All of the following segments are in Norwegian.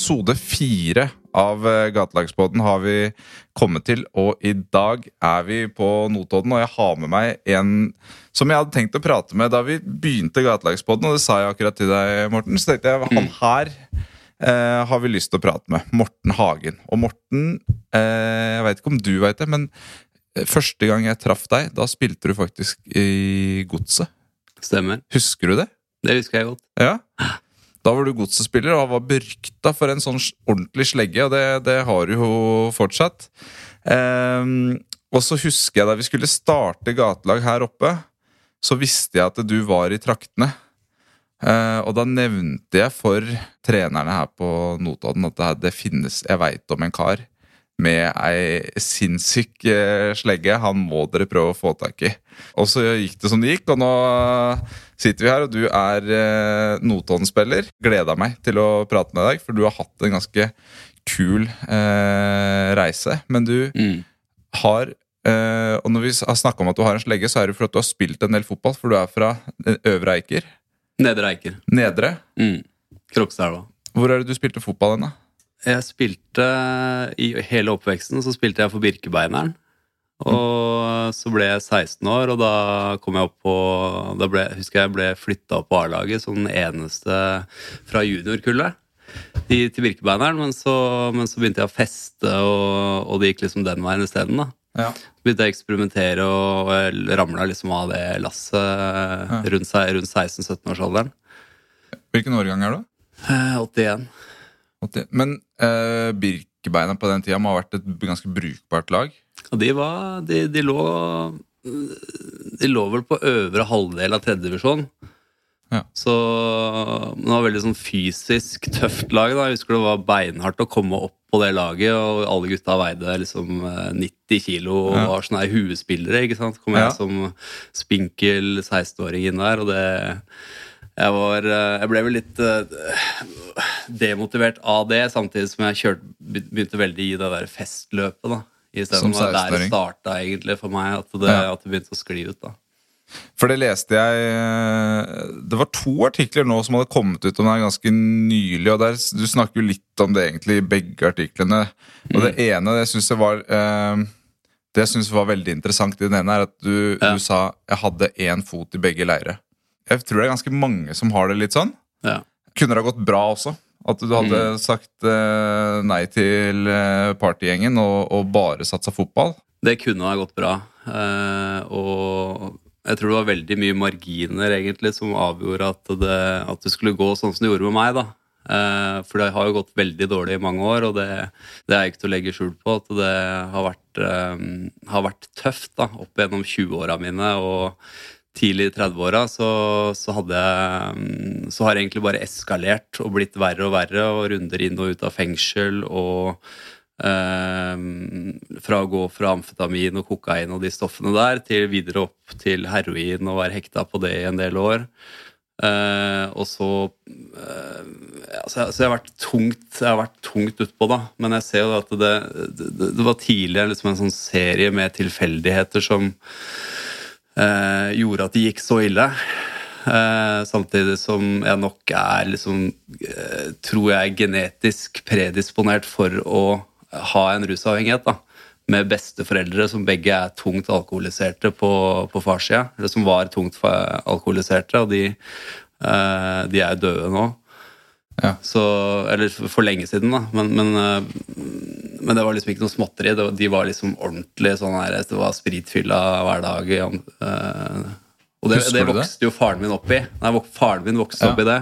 Episode fire av Gatelagsbåten Gatelagspodden har vi kommet til, og i dag er vi på Notodden. Og jeg har med meg en som jeg hadde tenkt å prate med da vi begynte Gatelagspodden, og det sa jeg akkurat til deg, Morten. Så tenkte jeg han her eh, har vi lyst til å prate med. Morten Hagen. Og Morten, eh, jeg veit ikke om du veit det, men eh, første gang jeg traff deg, da spilte du faktisk i Godset. Stemmer. Husker du det? Det husker jeg godt. Ja. Da var du godsespiller og var berykta for en sånn ordentlig slegge, og det, det har du jo fortsatt. Um, og så husker jeg da vi skulle starte gatelag her oppe, så visste jeg at du var i traktene. Uh, og da nevnte jeg for trenerne her på Notodden at det, det finnes Jeg veit om en kar med ei sinnssyk uh, slegge. Han må dere prøve å få tak i. Og så gikk det som det gikk, og nå sitter vi her, og du er eh, Notodden-spiller. Gleda meg til å prate med deg, for du har hatt en ganske kul eh, reise. Men du Mm. har eh, Og når vi har snakka om at du har en slegge, så er det for at du har spilt en del fotball, for du er fra eh, Øvre Eiker. Nedre Eiker. Nedre. Mm. Krokstadelva. Hvor er det du spilte fotball hen, da? Jeg spilte I hele oppveksten så spilte jeg for Birkebeineren. Og så ble jeg 16 år, og da kom jeg opp på Da ble, husker jeg ble flytta opp på A-laget som den eneste fra juniorkullet i, til Birkebeineren. Men så, men så begynte jeg å feste, og, og det gikk liksom den veien isteden. Ja. Så begynte jeg å eksperimentere, og og ramla liksom av det lasset rundt, rundt 16-17-årsalderen. Hvilken årgang er du? Eh, 81. 80. Men uh, Birkebeina på den tida må ha vært et ganske brukbart lag? Og de var De, de lå De lå vel på øvre halvdel av tredjedivisjon. Ja. Så det var veldig sånn fysisk tøft lag. da Jeg husker det var beinhardt å komme opp på det laget, og alle gutta veide liksom eh, 90 kilo og Ja. var sånne huespillere. ikke sant? Kom Ja. jeg som spinkel 16-åring inn der, og det jeg, var, eh, jeg ble vel litt eh, demotivert av det, samtidig som jeg kjørte, begynte veldig i det der festløpet. da I stedet Som for der 16-åring. starta egentlig for meg, at det, Ja. at det begynte å skli ut. da For det leste jeg eh, Det var to artikler nå som hadde kommet ut om det er ganske nylig. og der, Du snakker jo litt om det egentlig i begge artiklene. Og det ene det syns jeg var eh, Det jeg synes var veldig interessant i den ene, er at du, Ja. du sa 'jeg hadde én fot i begge leire'. Jeg tror det er ganske mange som har det litt sånn. Ja. Kunne det ha gått bra også? At du hadde sagt eh, nei til eh, partygjengen og, og bare satsa fotball? Det kunne ha gått bra. Eh, og jeg tror det var veldig mye marginer egentlig som avgjorde at det, at det skulle gå sånn som det gjorde med meg. da. Eh, for det har jo gått veldig dårlig i mange år, og det, det er ikke til å legge skjul på at det har vært, eh, har vært tøft da, opp gjennom 20-åra mine. og tidlig i 30-åra så, så Så har det egentlig bare eskalert og blitt verre og verre, og runder inn og ut av fengsel og eh, Fra å gå fra amfetamin og kokain og de stoffene der, til videre opp til heroin og være hekta på det i en del år. Eh, og så eh, ja, så, jeg, så jeg har vært tungt vært tungt utpå, da. Men jeg ser jo at det, det, det var tidligere liksom en sånn serie med tilfeldigheter som eh, gjorde at det gikk så ille. Eh, samtidig som jeg nok er liksom eh, Tror jeg genetisk predisponert for å ha en rusavhengighet. da Med besteforeldre som begge er tungt alkoholiserte på, på farssida. Eller som var tungt alkoholiserte, og de, eh, de er døde nå. Ja. Så, eller for for lenge siden, da. Men, men, eh, men det var liksom ikke noe småtteri. Det var, de var liksom ordentlig sånn her Det var spritfylla hver dag. Uh, og det, det vokste det? jo faren min opp i. Nei, faren min vokste Ja. opp i det.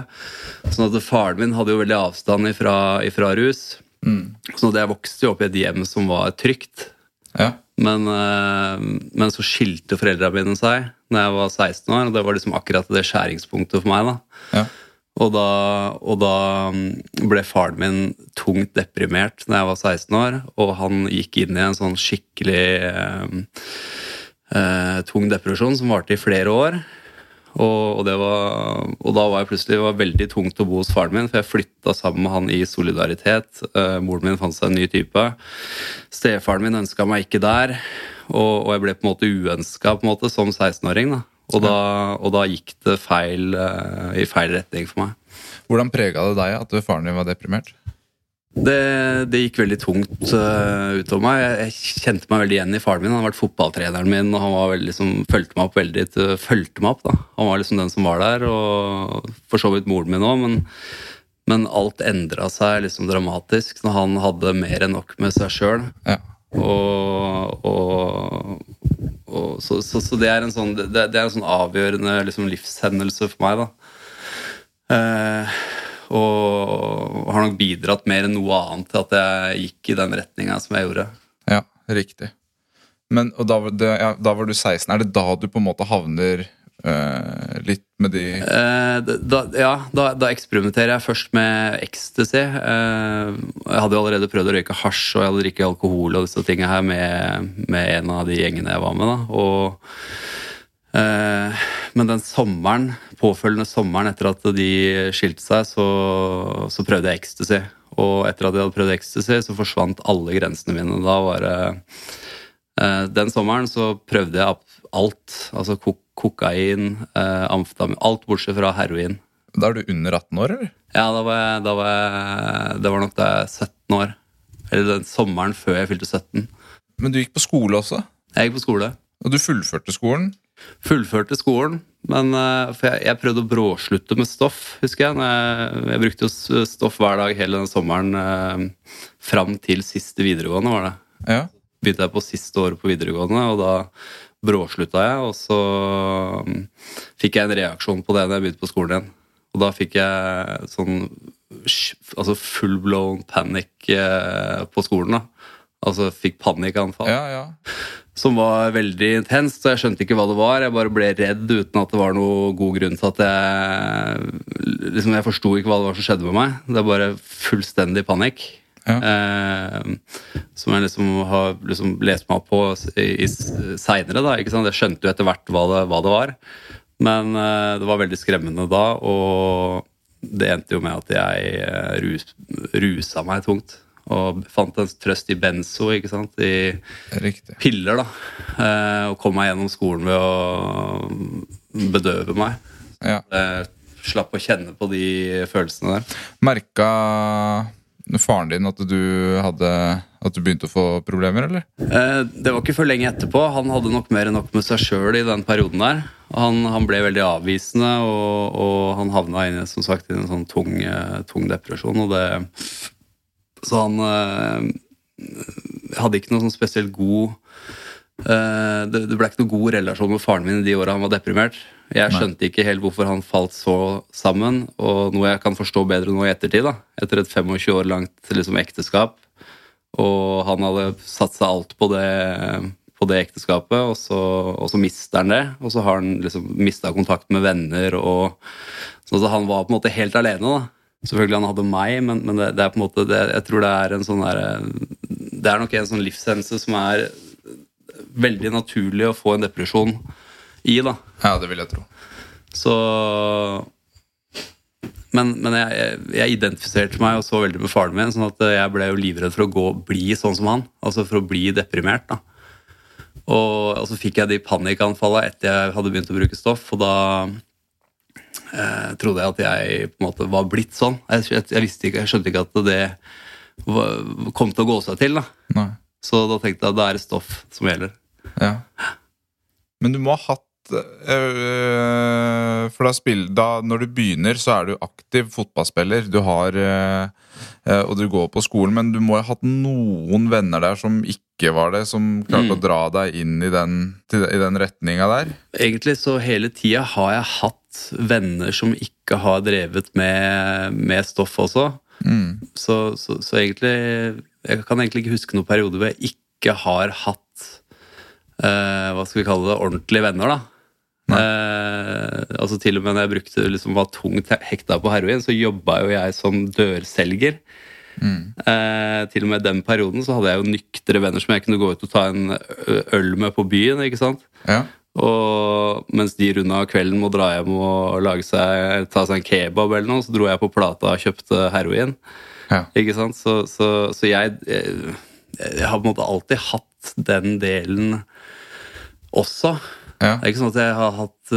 Sånn at faren min hadde jo veldig avstand ifra, ifra rus. Mm. Så jeg vokste jo opp i et hjem som var trygt. Ja. Men, eh, men så skilte foreldrene mine seg Når jeg var 16 år, og det var liksom akkurat det skjæringspunktet for meg. da. Ja. Og da, og da mm, ble faren min tungt deprimert da jeg var 16 år, og han gikk inn i en sånn skikkelig eh, eh, tung depresjon som varte i flere år. Og, og, var, og da var jeg plutselig det var veldig tungt å bo hos faren min, for jeg flytta sammen med han i solidaritet. Eh, moren min fant seg en ny type. Stefaren min ønska meg ikke der, og, og jeg ble på en måte uønska som 16-åring. da. Og da, og da gikk det feil, eh, i feil retning for meg. Hvordan prega det deg at faren din var deprimert? Det, det gikk veldig tungt uh, utover meg. Jeg, jeg, kjente meg veldig igjen i faren min. Han har vært fotballtreneren min, og han var veldig, liksom, fulgte meg opp veldig til, fulgte meg opp, da. Han var liksom den som var der, og for så vidt moren min òg, men, men, alt endra seg liksom dramatisk når han hadde mer enn nok med seg sjøl. Ja. Og, og, og så, så, så, det er en sånn, det, det er en sånn avgjørende liksom, livshendelse for meg, da. Eh, og har nok bidratt mer enn noe annet til at jeg gikk i den retninga som jeg gjorde. Ja, riktig. Men da, det, ja, da, var du 16. Er det da du på en måte havner øh, litt med de uh, da, Ja, da, da, eksperimenterer jeg først med ecstasy. Uh, jeg hadde jo allerede prøvd å røyke hasj og jeg hadde drikket alkohol og disse tingene her med, med en av de gjengene jeg var med. da, og men den sommeren, påfølgende sommeren etter at de skilte seg, så, så prøvde jeg ecstasy. Og etter at jeg hadde prøvd ecstasy, så forsvant alle grensene mine. Da var det Den sommeren så prøvde jeg alt. Altså kok kokain, eh, amfetamin Alt bortsett fra heroin. Da er du under 18 år, eller? Ja, da var jeg, da var jeg Det var nok da jeg 17 år. Eller den sommeren før jeg fylte 17. Men du gikk på skole også? Jeg gikk på skole. Og du fullførte skolen? Fullførte skolen, men uh, for jeg, jeg, prøvde å bråslutte med stoff, husker jeg. Jeg, jeg, brukte jo stoff hver dag hele den sommeren uh, fram til siste videregående, var det. Ja. Begynte jeg på siste året på videregående, og da bråslutta jeg. Og så um, fikk jeg en reaksjon på det da jeg begynte på skolen igjen. Og da fikk jeg sånn altså full blown panic uh, på skolen. da. Altså fikk panikkanfall. Ja, ja som var veldig intenst. og Jeg skjønte ikke hva det var. Jeg bare ble redd uten at det var noe god grunn til at jeg liksom Jeg forsto ikke hva det var som skjedde med meg. Det er bare fullstendig panikk. Ja. Eh, som jeg liksom har liksom lest meg opp på seinere. Jeg skjønte jo etter hvert hva det, hva det var. Men eh, det var veldig skremmende da, og det endte jo med at jeg eh, rus, rusa meg tungt. Og fant en trøst i benzo, ikke sant? i Riktig. piller. da. Eh, og kom meg gjennom skolen ved å bedøve meg. Ja. Slapp å kjenne på de følelsene der. Merka faren din at du hadde at du begynte å få problemer, eller? Eh, det var ikke før lenge etterpå. Han hadde nok mer enn nok med seg sjøl i den perioden der. Han, han, ble veldig avvisende, og, og han havna inn, som sagt, i en sånn tung, eh, tung depresjon. og det så han eh, hadde ikke noe sånn spesielt god eh, det, det, ble ikke noe god relasjon med faren min i de åra han var deprimert. Jeg skjønte ikke helt hvorfor han falt så sammen, og noe jeg kan forstå bedre nå i ettertid. da, Etter et 25 år langt liksom, ekteskap. Og han hadde satt seg alt på det, på det ekteskapet, og så, og så, mister han det. Og så har han liksom mista kontakt med venner. og så altså, Han var på en måte helt alene. da, Selvfølgelig han hadde meg, men, men det, det, er på en måte det, Jeg tror det er en sånn der, Det er nok en sånn livshendelse som er veldig naturlig å få en depresjon i, da. Ja, det vil jeg tro. Så Men, men jeg, jeg, identifiserte meg og så veldig med faren min, sånn at jeg ble jo livredd for å gå, bli sånn som han. Altså for å bli deprimert, da. Og, og så fikk jeg de panikkanfallene etter jeg hadde begynt å bruke stoff, og da eh, trodde jeg at jeg på en måte var blitt sånn. Jeg, jeg, jeg, ikke, jeg skjønte ikke at det var, kom til å gå seg til. da. Nei. Så da tenkte jeg at det er stoff som gjelder. Ja. Men du må ha hatt For da, spill, da, når du begynner, så er du aktiv fotballspiller. Du har øh, Og du går på skolen, men du må ha hatt noen venner der som ikke var det, som klarte mm. å dra deg inn i den, i den retninga der? Egentlig så hele tida har jeg hatt venner som ikke har drevet med, med stoff også. Mm. Så, så, så, egentlig Jeg kan egentlig ikke huske noen periode hvor jeg ikke har hatt uh, Hva skal vi kalle det? Ordentlige venner, da. Uh, altså Til og med når jeg brukte, liksom, var tungt hekta på heroin, så jobba jo jeg som dørselger. Mm. Eh, til og med den perioden så hadde jeg jo nyktre venner som jeg kunne gå ut og ta en øl med på byen. ikke sant? Ja. Og mens de runda kvelden må dra hjem og lage seg, ta seg en kebab, eller noe, så dro jeg på plata og kjøpte heroin. Ja. Ikke sant? Så, så, så jeg, jeg, jeg, har på en måte alltid hatt den delen også. Ja. Det er ikke sånn at jeg har hatt,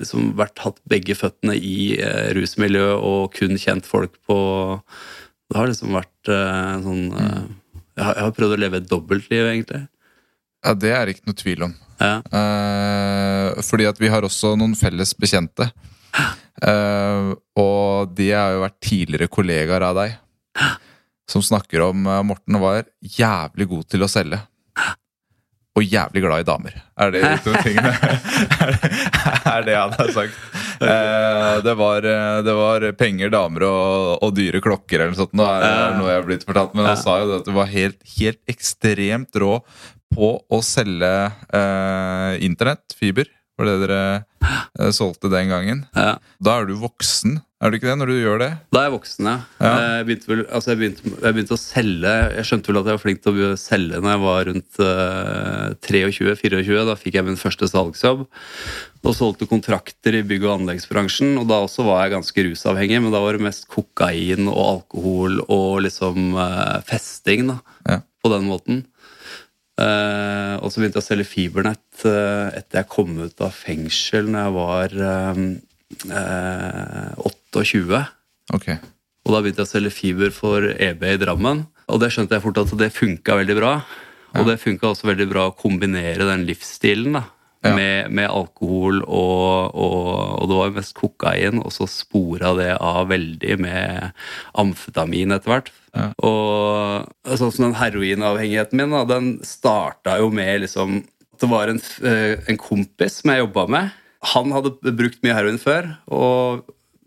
liksom, vært, hatt begge føttene i eh, rusmiljøet og kun kjent folk på Det har liksom vært eh, sånn eh, jeg, har, jeg har prøvd å leve et dobbeltliv, egentlig. Ja, Det er ikke noe tvil om. Ja. Eh, fordi at vi har også noen felles bekjente. Eh, og de har jo vært tidligere kollegaer av deg. Som snakker om uh, Morten var jævlig god til å selge. Og jævlig glad i damer. Er det de to tingene? er, det, jeg hadde sagt? Eh, det, var, eh, det var penger, damer og, og dyre klokker eller noe sånt. Nå er det noe jeg har blitt fortalt, Men han sa jo det at du var helt, helt ekstremt rå på å selge eh, internett, fiber. Var det dere eh, solgte den gangen. Ja. Da er du voksen, er du ikke det, når du gjør det? Da er jeg voksen, ja. Ja. Jeg, begynte vel, altså jeg, begynte, jeg begynte å selge Jeg skjønte vel at jeg var flink til å selge når jeg var rundt uh, 23-24. Da fikk jeg min første salgsjobb. Og solgte kontrakter i bygg- og anleggsbransjen. Og da også var jeg ganske rusavhengig, men da var det mest kokain og alkohol og liksom uh, festing, da. Ja. På den måten. Eh, og så begynte jeg å selge fibernett uh, etter jeg kom ut av fengsel når jeg var uh, eh, 28. Okay. Og da begynte jeg å selge fiber for EB i Drammen. Og det skjønte jeg fort at det funka veldig bra. Og det funka også veldig bra å kombinere den livsstilen da, Ja. med, med alkohol og, og, og det var mest kokain, og så spora det av veldig med amfetamin etter hvert. Ja. Og sånn som den heroinavhengigheten min, da, den starta jo med liksom Det var en, eh, en kompis som jeg jobba med. Han hadde brukt mye heroin før, og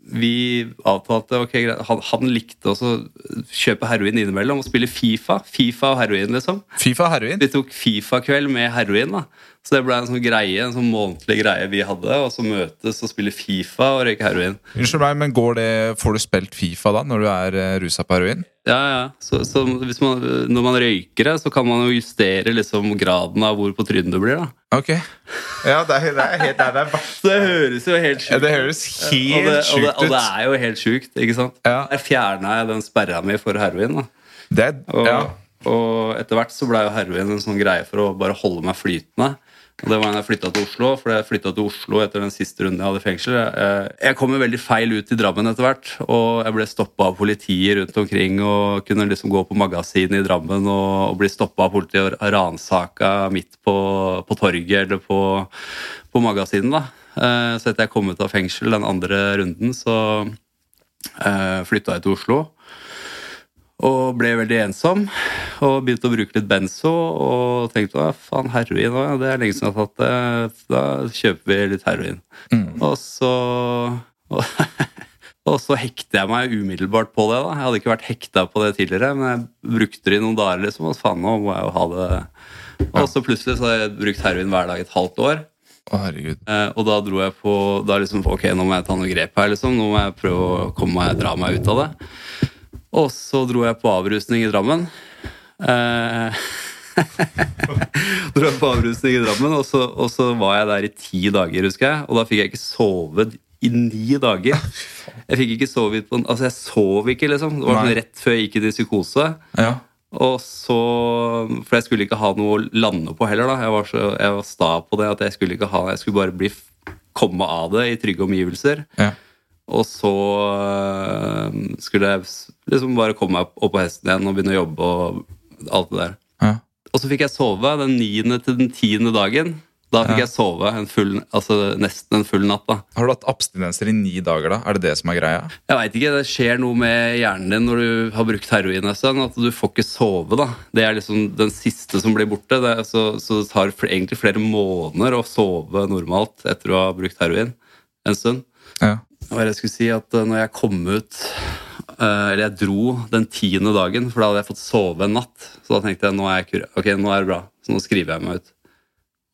vi avtalte ok. Han, han likte også å kjøpe heroin innimellom og spille Fifa. Fifa og heroin, liksom. Fifa heroin? Vi tok Fifa-kveld med heroin. da Så det ble en sånn greie, en sånn månedlig greie vi hadde. Og så møtes og spiller Fifa og røyker heroin. Unnskyld meg, men går det, Får du spilt Fifa da, når du er uh, rusa på heroin? Ja, ja. Så, så hvis man, når man røyker det, så kan man jo justere liksom graden av hvor på trynet du blir. da Ok. Ja, det er, det er helt det er. Det høres jo helt Ja, det høres og helt og, det, sjukt og det er jo helt sjukt, ikke sant? Ja. Der fjerna jeg den sperra mi for heroin. da Det Og, ja. og etter hvert så ble jo heroin en sånn greie for å bare holde meg flytende. Og det var da jeg flytta til Oslo, for jeg flytta til Oslo etter den siste runden jeg hadde i fengsel. Jeg, jeg kom jo veldig feil ut i Drammen etter hvert, og jeg ble stoppa av politiet rundt omkring og kunne liksom gå på magasinet i Drammen og, og bli stoppa av politiet og ransaka midt på, på torget eller på, på magasinet. da. Eh, Så etter jeg kom ut av fengsel den andre runden, så eh, flytta jeg til Oslo. Og ble veldig ensom. Og begynte å bruke litt benzo. Og tenkte at faen, heroin også, det er lenge siden jeg har tatt det. Da kjøper vi litt heroin. Og så og, og så hekter jeg meg umiddelbart på det. da Jeg hadde ikke vært hekta på det tidligere, men jeg brukte det i noen dager. liksom, og faen, nå må jeg jo ha det. Og så plutselig så har jeg brukt heroin hver dag et halvt år. Å, herregud. Eh, og da dro jeg på Da liksom, ok, nå må jeg ta noe grep her. liksom, Nå må jeg prøve å komme meg, dra meg ut av det. Og så dro jeg på avrusning i Drammen. Eh, dro jeg på avrusning i Drammen, og så, og så var jeg der i ti dager, husker jeg. Og da fikk jeg ikke sovet i ni dager. Jeg fikk ikke sovet på Altså, jeg sov ikke, liksom. Det var sånn rett før jeg gikk inn i psykose. Ja. Og så, For jeg skulle ikke ha noe å lande på heller. da Jeg var, så, jeg var sta på det at jeg skulle ikke ha Jeg skulle bare bli, komme av det i trygge omgivelser. ja. Og så øh, skulle jeg liksom bare komme meg opp på hesten igjen og begynne å jobbe og alt det der. ja. Og så fikk jeg sove den niende til den tiende dagen. Da fikk Ja. jeg sove en full, altså nesten en full natt. da Har du hatt abstinenser i ni dager, da? Er det det som er greia? Jeg vet ikke, Det skjer noe med hjernen din når du har brukt heroin Sånn. At du får ikke sove. da Det er liksom den siste som blir borte. Det er, så, så det tar egentlig flere måneder å sove normalt etter å ha brukt heroin en stund. Ja. Hva jeg skulle si at eh, når jeg kom ut eh, Eller jeg dro den tiende dagen, for da hadde jeg fått sove en natt. Så da tenkte jeg nå er jeg kur ok, nå er det bra. Så nå skriver jeg meg ut.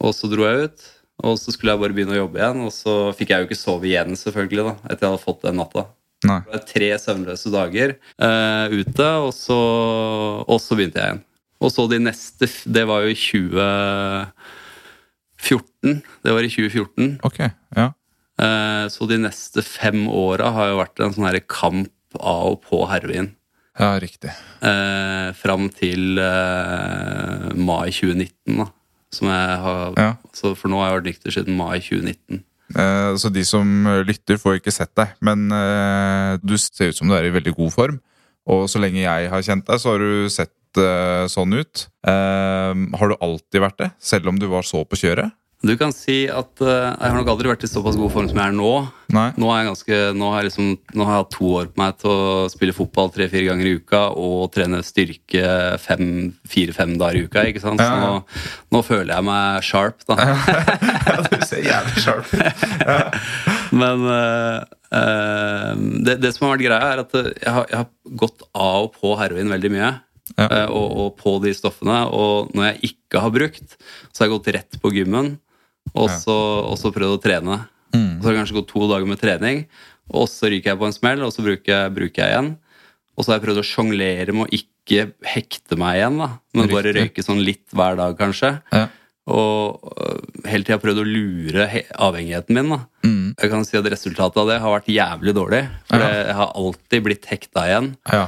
Og så dro jeg ut. Og så skulle jeg bare begynne å jobbe igjen, og så fikk jeg jo ikke sove igjen, selvfølgelig, da, etter jeg hadde fått den natta. Nei. Det var tre søvnløse dager uh, ute, og så, og så begynte jeg igjen. Og så de neste Det var jo i 2014. Det var i 2014. Ok. Ja. Eh, Så de neste fem åra har jo vært en sånn her kamp av og på heroin. ja, riktig. Eh, fram til eh, mai 2019, da. Som jeg har, Ja. så For nå har jeg vært nykter siden mai 2019. Eh, Så de som lytter, får ikke sett deg. Men eh, du ser ut som du er i veldig god form. Og så lenge jeg har kjent deg, så har du sett eh, sånn ut. Eh, har du alltid vært det, selv om du var så på kjøret? Du kan si at uh, jeg har nok aldri vært i såpass god form som jeg er nå. Nå, er jeg ganske, nå, har jeg liksom, nå har jeg hatt to år på meg til å spille fotball tre-fire ganger i uka og trene styrke fire-fem dager i uka. ikke sant? Så Ja, ja. nå, nå føler jeg meg sharp, da. ja, du ser jævlig sharp ut. Men uh, det, det som har vært greia, er at jeg har, jeg har gått av og på heroin veldig mye. Ja. og, og på de stoffene. Og når jeg ikke har brukt, så har jeg gått rett på gymmen og så, prøvd å trene. Mm. Så har det kanskje gått to dager med trening, og så ryker jeg på en smell, og så bruker jeg, bruker jeg igjen. Og så har jeg prøvd å sjonglere med å ikke hekte meg igjen, da. men bare røyke sånn litt hver dag, kanskje. Ja. Og øh, hele tida prøvd å lure avhengigheten min. da. Mm. Jeg kan si at Resultatet av det har vært jævlig dårlig. For Ja. jeg har alltid blitt hekta igjen. Ja.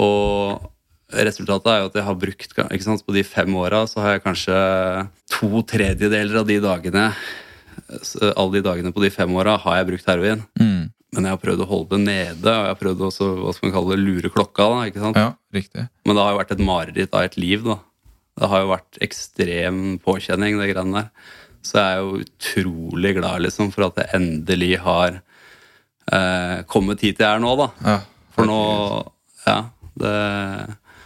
Og resultatet er jo at jeg har brukt ikke sant, På de fem åra så har jeg kanskje to tredjedeler av de dagene Alle de dagene på de fem åra har jeg brukt heroin. Mm. Men jeg har prøvd å holde det nede, og jeg har prøvd også, hva skal man kalle det, lure klokka. da, ikke sant? ja, riktig. Men det har jo vært et mareritt av et liv, da. Det har jo vært ekstrem påkjenning, det greiene der. Så jeg er jo utrolig glad liksom, for at jeg endelig har eh, kommet hit jeg er nå, da. Ja. For nå Ja, det,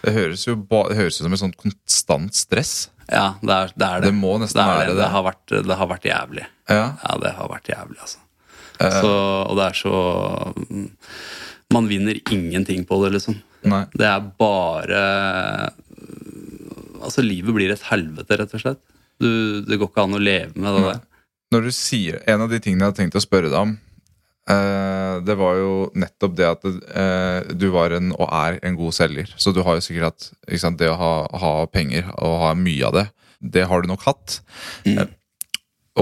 Det høres jo det høres ut som et sånt konstant stress. ja, det, er, det er det. Det må nesten det, være det. det. Har vært, det har vært jævlig. Ja. Ja, det har vært jævlig, altså. Eh. Så, og det er så mm, Man vinner ingenting på det, liksom. Nei. Det er bare Altså, livet blir et helvete, rett og slett. Du, det går ikke an å leve med det der. Når du sier En av de tingene jeg hadde tenkt å spørre deg om, det var jo nettopp det at eh, du var en, og er en god selger. Så du har jo sikkert hatt sant, Det å ha, ha penger og ha mye av det, det har du nok hatt. Mm. Eh,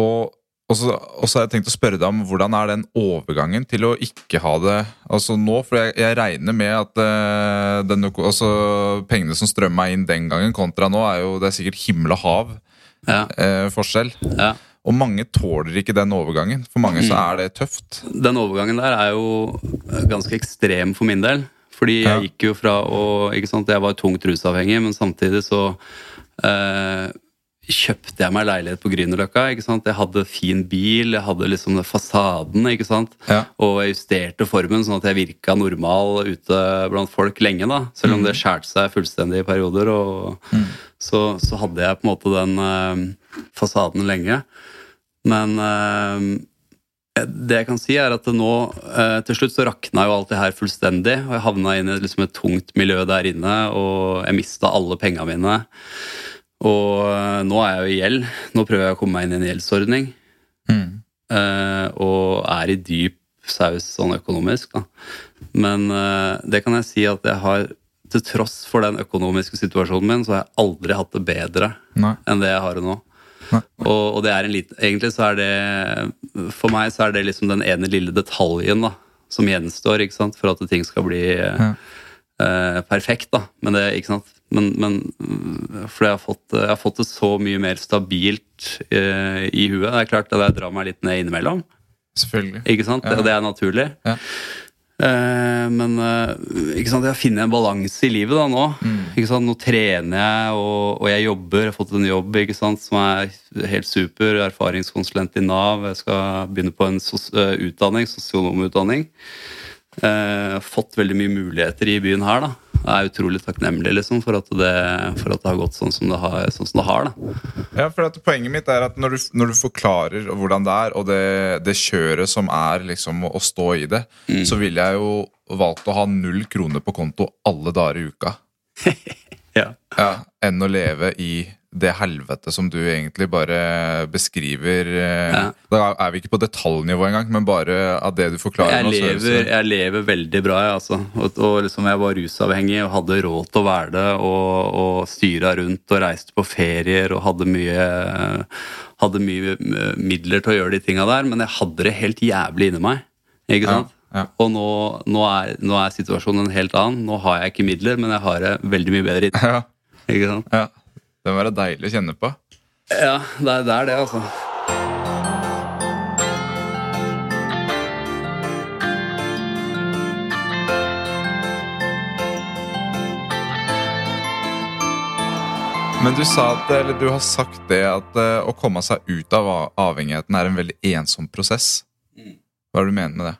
og og så, og så har jeg tenkt å spørre deg om hvordan er den overgangen til å ikke ha det altså nå? For jeg, jeg regner med at eh, den, altså, pengene som strømma inn den gangen kontra nå, er jo det er sikkert himmel og hav Ja, eh, forskjell. ja. Og mange tåler ikke den overgangen. For mange så er det tøft. Den overgangen der er jo ganske ekstrem for min del. Fordi jeg gikk jo fra å ikke sant, Jeg var tungt rusavhengig, men samtidig så eh, kjøpte jeg meg leilighet på Grünerløkka. Jeg hadde fin bil, jeg hadde liksom fasaden. ikke sant? Ja. Og jeg justerte formen sånn at jeg virka normal ute blant folk lenge. da, Selv om det skjærte seg fullstendig i perioder. og så, så hadde jeg på en måte den eh, fasaden lenge. Men eh, det jeg kan si er at nå eh, Til slutt så rakna jo alt det her fullstendig. Og jeg havna inn i liksom et tungt miljø der inne, og jeg mista alle penga mine. Og eh, nå er jeg jo i gjeld. Nå prøver jeg å komme meg inn i en gjeldsordning. Mm. eh, og er i dyp saus sånn økonomisk, da. Men det kan jeg si at jeg har Til tross for den økonomiske situasjonen min, så har jeg aldri hatt det bedre Nei. enn det jeg har nå. Og, og det er en liten, egentlig så er det For meg så er det liksom den ene lille detaljen da som gjenstår ikke sant, for at ting skal bli Ja. eh, perfekt. da Men det, ikke sant men, men fordi jeg har, fått, jeg har fått det så mye mer stabilt eh, i huet. Det er klart at jeg drar meg litt ned innimellom. Selvfølgelig. Ikke sant? Ja. Det, det er naturlig. Ja. Eh, men eh, ikke sant? jeg finner en balanse i livet da nå. Mm. Nå trener jeg, og, og jeg jobber. Jeg har fått en jobb ikke sant? som er helt super. Erfaringskonsulent i Nav. Jeg skal begynne på en sos eh, utdanning, sosionomutdanning. Eh, fått veldig mye muligheter i byen her. da er utrolig takknemlig liksom, for, at det, for at det har gått sånn som det har. Sånn som det har. Ja, for at Poenget mitt er at når du, når du forklarer hvordan det er, og det, det kjøret som er liksom å stå i det, så ville jeg jo valgt å ha null kroner på konto alle dager i uka. Ja. Ja, Enn å leve i det helvete som du egentlig bare beskriver. eh, Ja. Da er vi ikke på detaljnivå engang, men bare av det du forklarer Jeg lever, jeg lever veldig bra, jeg, altså. Og, og liksom jeg var rusavhengig og hadde råd til å være det. Og, og styra rundt og reiste på ferier og hadde mye, hadde mye eh, midler til å gjøre de tinga der. Men jeg hadde det helt jævlig inni meg. Ikke sant? ja. Og nå, nå, er, nå er situasjonen en helt annen. Nå har jeg ikke midler, men jeg har det veldig mye bedre. Ja, Ikke sant? ja. Det må være deilig å kjenne på. Ja, det er, det er det, altså. Men du sa at, eller du har sagt det at eh, å komme seg ut av avhengigheten er en veldig ensom prosess. Mm. Hva er det du mener med det?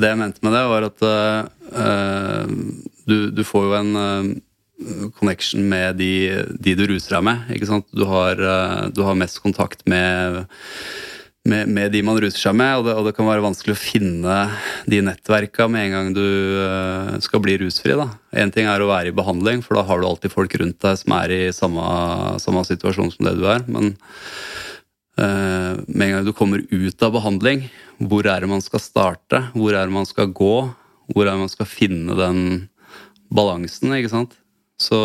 Det jeg mente med det, var at uh, du, du, får jo en connection med de, de du ruser deg med. ikke sant? Du har, eh, du har mest kontakt med, med, med de man ruser seg med, og det, og det kan være vanskelig å finne de nettverka med en gang du eh, skal bli rusfri. da. Én ting er å være i behandling, for da har du alltid folk rundt deg som er i samme, samme situasjon som det du er. men Eh, med en gang du kommer ut av behandling, hvor er det man skal starte? Hvor er det man skal gå? Hvor er det man skal finne den balansen, ikke sant? Så,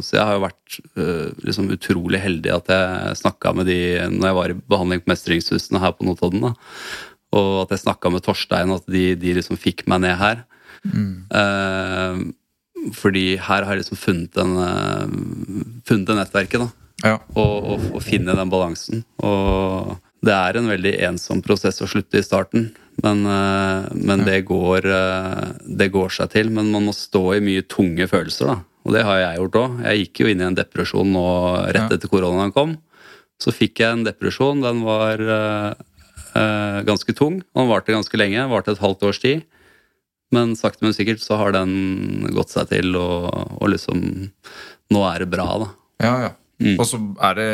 så jeg har jo vært uh, liksom utrolig heldig at jeg snakka med de når jeg var i behandling på Mestringshusene her på Notodden. da. Og at jeg snakka med Torstein, at de, de liksom fikk meg ned her. Eh, fordi her har jeg liksom funnet, den, uh, funnet det nettverket. da Ja. og, og, og finne den balansen. Og det er en veldig ensom prosess å slutte i starten, men, eh, men det, går, eh, det går seg til. Men man må stå i mye tunge følelser, da. Og det har jeg gjort òg. Jeg gikk jo inn i en depresjon nå rett etter koronaen kom. Så fikk jeg en depresjon. Den var eh, ganske tung. og Den varte ganske lenge. Varte et halvt års tid. Men sakte, men sikkert så har den gått seg til, og, og liksom Nå er det bra, da. Ja, ja. Mm. Og så er det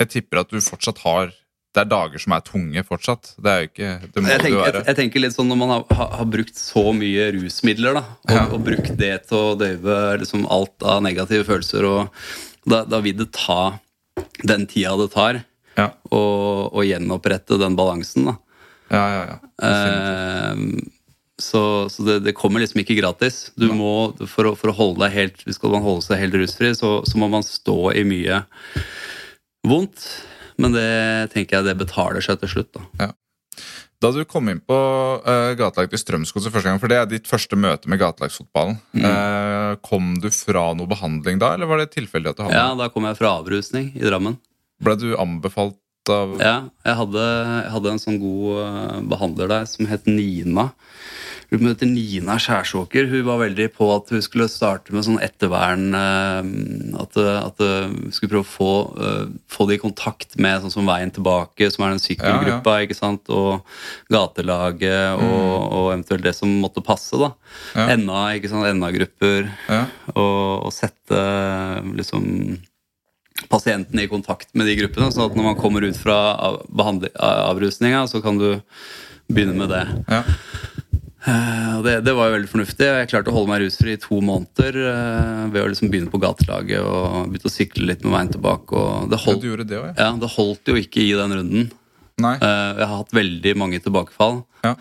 Jeg tipper at du fortsatt har Det er dager som er tunge fortsatt. Det er jo ikke Det må Jeg tenker, være. jeg tenker litt sånn når man har, har, har brukt så mye rusmidler, da, og, Ja. og brukt det til å døyve liksom alt av negative følelser, og da, da vil det ta den tida det tar Ja, å, å gjenopprette den balansen. da. ja, ja. ja. Eh, så så det, det kommer liksom ikke gratis. Du må, for, å, for å holde deg helt, Skal man holde seg helt rusfri, så, så må man stå i mye vondt. Men det tenker jeg det betaler seg til slutt. da. Da du kom inn på uh, gatelaget i Strømsgodset første gang, for det er ditt første møte med gatelagsfotballen, Mm. uh, kom du fra noe behandling da, eller var det tilfeldig at du havnet Ja, Da kom jeg fra avrusning i Drammen. Ble du anbefalt av Ja, jeg hadde, jeg hadde en sånn god eh, behandler der som het Nina. Hun møter Nina Skjærsåker. Hun var veldig på at hun skulle starte med sånn ettervern. eh, At, at hun skulle prøve å få, eh, få det i kontakt med sånn som Veien tilbake, som er den sykkelgruppa, ikke sant? og gatelaget, og, og eventuelt det som måtte passe. da. Ja. NA, ikke sant? NA-grupper. Ja. Og, og sette liksom pasientene i kontakt med de gruppene, sånn at når man kommer ut fra av- avrusninga, så kan du begynne med det. Ja. Eh, og det, det var jo veldig fornuftig. Jeg klarte å holde meg rusfri i to måneder eh, ved å liksom begynne på gatelaget og begynne å sykle litt med veien tilbake. Det, holdt, ja, det også, ja? ja, det holdt jo ikke i den runden. Nei? Eh, jeg har hatt veldig mange tilbakefall. Ja.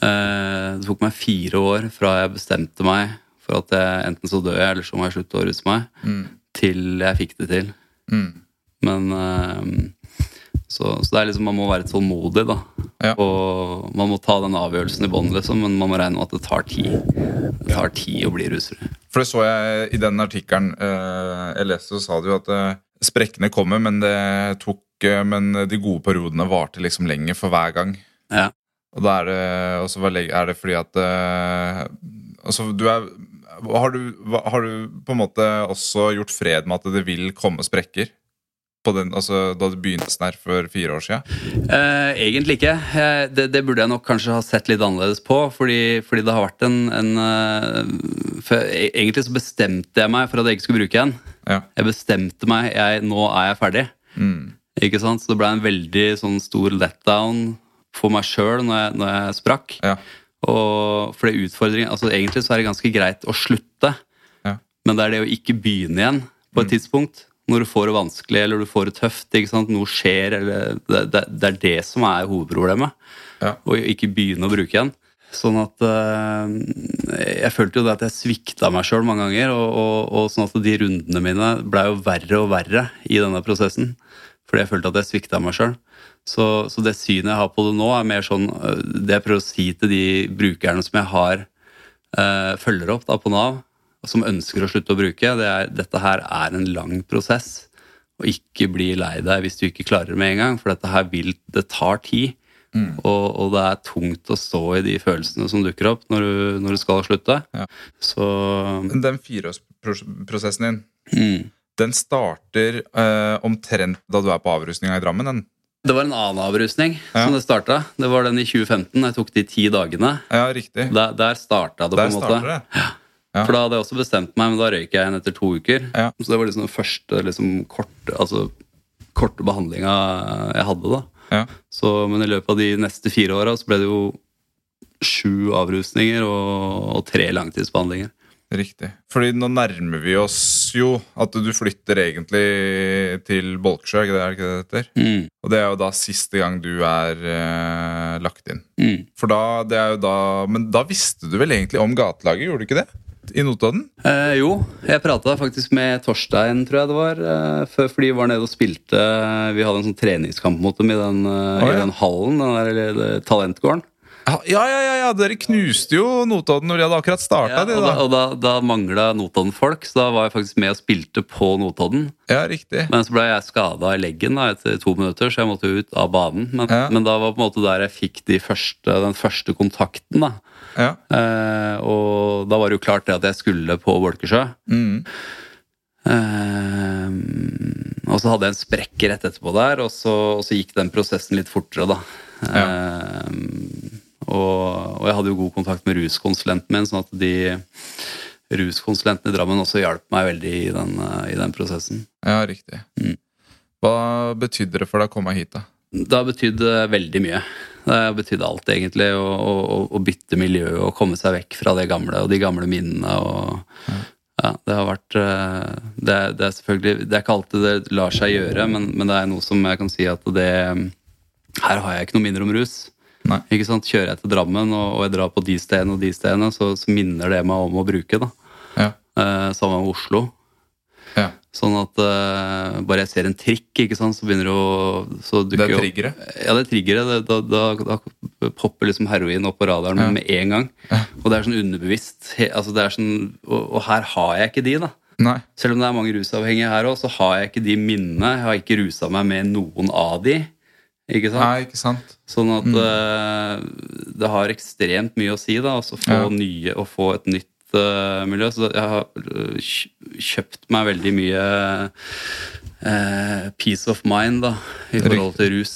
Det tok meg fire år fra jeg bestemte meg for at jeg, enten så dør jeg, eller så må jeg slutte å ruse meg, Mm. til jeg fikk det til. Mm. Men så, så det er liksom, man må være tålmodig, da. Ja. Og man må ta den avgjørelsen i bånn, liksom, men man må regne med at det tar tid. Det tar tid å bli ruser. For det så jeg i den artikkelen eh, jeg leste, så sa du at eh, sprekkene kommer, men det tok eh, Men de gode periodene varte liksom lenger for hver gang. Ja. Og da er det, og så er det fordi at eh, Altså, du er har du, har du på en måte også gjort fred med at det vil komme sprekker? På den, altså, da du begynte sånn her for fire år siden? Eh, egentlig ikke. Eh, det, det burde jeg nok kanskje ha sett litt annerledes på. Fordi, fordi det har vært en, en eh, for e- Egentlig så bestemte jeg meg for at jeg ikke skulle bruke igjen. Ja. Jeg bestemte meg jeg, Nå er jeg ferdig. Mm. Ikke sant? Så det ble en veldig sånn stor letdown for meg sjøl når, når jeg sprakk. Ja. Og for det utfordringen, altså Egentlig så er det ganske greit å slutte, Ja. men det er det å ikke begynne igjen på et tidspunkt. Når du får det vanskelig eller du får det tøft. Noe skjer. eller Det, det, det er det som er hovedproblemet. Ja. Ikke begynne å bruke igjen. Sånn at øh, Jeg følte jo det at jeg svikta meg sjøl mange ganger. Og, og, og sånn at de rundene mine blei jo verre og verre i denne prosessen. Fordi jeg følte at jeg svikta meg sjøl. Så, så det synet jeg har på det nå, er mer sånn øh, Det jeg prøver å si til de brukerne som jeg har øh, følger opp da på Nav, som ønsker å slutte å bruke, det er dette her er en lang prosess. Og ikke bli lei deg hvis du ikke klarer det med en gang, for dette her vil Det tar tid. Og, og det er tungt å stå i de følelsene som dukker opp når du, når du skal slutte. Ja. Så Den fireårsprosessen din, mm, Den starter eh, omtrent da du er på avrusninga i Drammen? Den. Det var en annen avrusning Ja. som det starta. Det var den i 2015. Jeg tok de ti dagene. Ja, riktig. Der, der starta det, på en måte. starter det. Ja. For da hadde jeg også bestemt meg, men da røyk jeg igjen etter to uker. Ja. Så det var liksom den første liksom, korte, altså, korte behandlinga jeg hadde. da. Ja. Så, men i løpet av de neste fire åra så ble det jo sju avrusninger og, og tre langtidsbehandlinger. Riktig. Fordi nå nærmer vi oss jo at du flytter egentlig til Bolksjø, er det ikke det det heter? Mm. Og det er jo da siste gang du er eh, lagt inn. Mm. For da, det er jo da Men da visste du vel egentlig om gatelaget, gjorde du ikke det? I Notodden? Eh, jo, jeg prata faktisk med Torstein, tror jeg det var, eh, før, vi var nede og spilte Vi hadde en sånn treningskamp mot dem i den, eh, ja. i den hallen, den der eller, talentgården. Ja, ja, ja, ja, dere knuste jo Notodden når de hadde akkurat starta, Ja, og da, og da, da mangla Notodden-folk, så da var jeg faktisk med og spilte på Notodden. Ja, riktig. Men så ble jeg skada i leggen da, etter to minutter, så jeg måtte ut av banen. Men, Ja. men da var på en måte der jeg fikk de første, den første kontakten. da. Ja. Eh, og da var det jo klart det at jeg skulle på Bolkesjø. Mm. Eh, og så hadde jeg en sprekk rett etterpå der, og så, og så gikk den prosessen litt fortere, da. Eh, og, og jeg hadde jo god kontakt med ruskonsulenten min, sånn at de ruskonsulentene i Drammen også hjalp meg veldig i den, eh, i den prosessen. ja, riktig. Mm. Hva betydde det for deg å komme hit, da? Det har betydd eh, veldig mye. Det har betydd alt, egentlig. Å, å, å bytte miljø og komme seg vekk fra det gamle og de gamle minnene. og ja, Det har vært eh, det, det er selvfølgelig Det er ikke alltid det lar seg gjøre, men, men det er noe som jeg kan si at det Her har jeg ikke noe minner om rus. Nei. Ikke sant? Kjører jeg til Drammen og, og jeg drar på de stedene og de stedene, så, så minner det meg om å bruke. da. Ja. Eh, Sammen med Oslo. Sånn at uh, bare jeg ser en trikk, ikke sant, så begynner det å så Det er triggeret? Ja, det er triggeret. Det- Da, da, da popper liksom heroin opp på radaren Ja. med en gang. Og det er sånn underbevisst. He, altså det er sånn, og, og her har jeg ikke de, da. Nei. Selv om det er mange rusavhengige her òg, så har jeg ikke de minnene. Jeg har ikke rusa meg med noen av de. Ikke sant? Nei, ikke sant? Sånn at eh, det har ekstremt mye å si da, å få Ja. nye å få et nytt miljø. Så jeg har eh, kjøpt meg veldig mye eh, peace of mind da, i forhold til rus.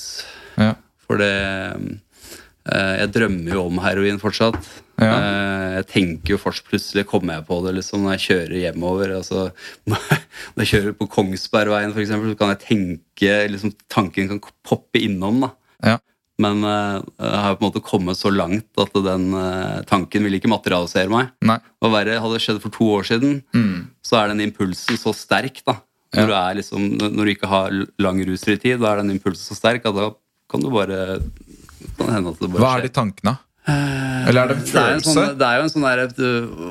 Ja. For det eh, Jeg drømmer jo om heroin fortsatt. Ja. Eh, jeg tenker jo først plutselig kommer jeg på det liksom når jeg kjører hjemover. Altså, når jeg kjører på Kongsbergveien, eksempel, så kan jeg tenke liksom, Tanken kan poppe innom. da Ja. Men eh, jeg har på en måte kommet så langt at den eh, tanken vil ikke materialisere meg. Nei. Hva verre hadde det skjedd for to år siden, Mm. så er den impulsen så sterk. da. Når, du er liksom, når du ikke har lang rusfri tid, da er den impulsen så sterk at da kan du bare kan det hende at det bare Hva er de tankene? Eh, Eller er det en Det er, følelse? sånn, det er jo en sånn der,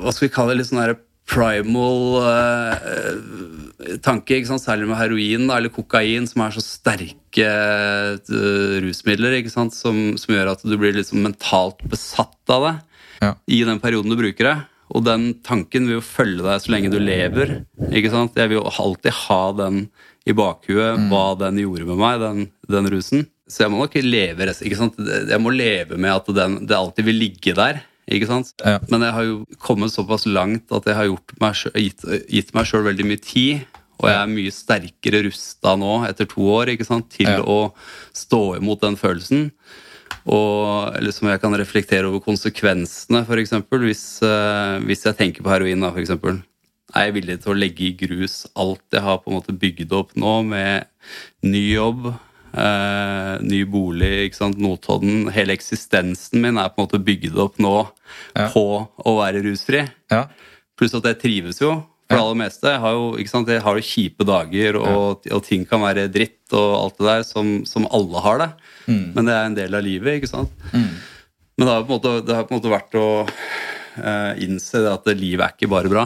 Hva skal vi kalle det? Litt sånn der primal eh, tanke, ikke sant? særlig med heroin da, eller kokain, som er så sterke uh, rusmidler, ikke sant? Som, som gjør at du blir liksom mentalt besatt av det Ja. i den perioden du bruker det. Og den tanken vil jo følge deg så lenge du lever. ikke sant? Jeg vil jo alltid ha den i bakhuet, Mm. hva den gjorde med meg, den, den rusen. Så jeg må nok leve? Jeg må leve med at den, det alltid vil ligge der. Ikke sant? Ja. Men jeg har jo kommet såpass langt at jeg har gjort meg, gitt, gitt meg sjøl veldig mye tid. Og jeg er mye sterkere rusta nå, etter to år, ikke sant? til Ja. å stå imot den følelsen. Og liksom jeg kan reflektere over konsekvensene, f.eks. Hvis, uh, hvis jeg tenker på heroin. da, for eksempel. Er jeg villig til å legge i grus alt jeg har på en måte bygd opp nå, med ny jobb, eh, ny bolig, ikke sant, Notodden Hele eksistensen min er på en måte bygd opp nå Ja. på å være rusfri. Ja. Pluss at jeg trives jo. For det aller meste. Jeg har jo, ikke sant, jeg har jo kjipe dager, og, og ting kan være dritt og alt det der, som, som alle har det. Mm. Men det er en del av livet, ikke sant? Men det har på en måte, det har på en måte vært å eh, innse det at livet er ikke bare bra.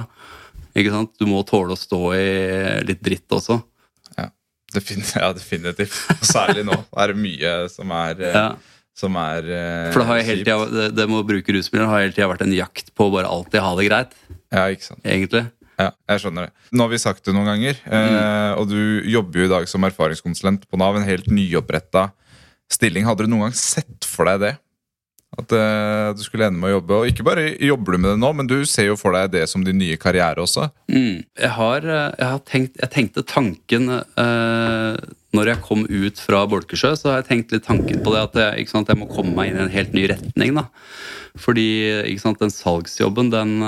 Ikke sant? Du må tåle å stå i litt dritt også. Ja. Definitivt. Særlig nå er det mye som er, eh, Ja. som er eh, For det, har helt tida, det, det med å bruke rusmidler har hele tida vært en jakt på å bare alltid ha det greit. Ja, ikke sant. egentlig. Ja, jeg skjønner det. Nå har vi sagt det noen ganger, eh, og du jobber jo i dag som erfaringskonsulent på Nav. En helt nyoppretta stilling. Hadde du noen gang sett for deg det? At uh, du skulle ende med å jobbe. Og ikke bare jobber du med det nå, men du ser jo for deg det som din nye karriere også. Mm. Jeg, har, eh, jeg, har tenkt, jeg tenkte tanken uh, Når jeg kom ut fra Bolkesjø, så har jeg tenkt litt tanken på det at jeg, sant, jeg må komme meg inn i en helt ny retning. da. Fordi sant, den salgsjobben, den,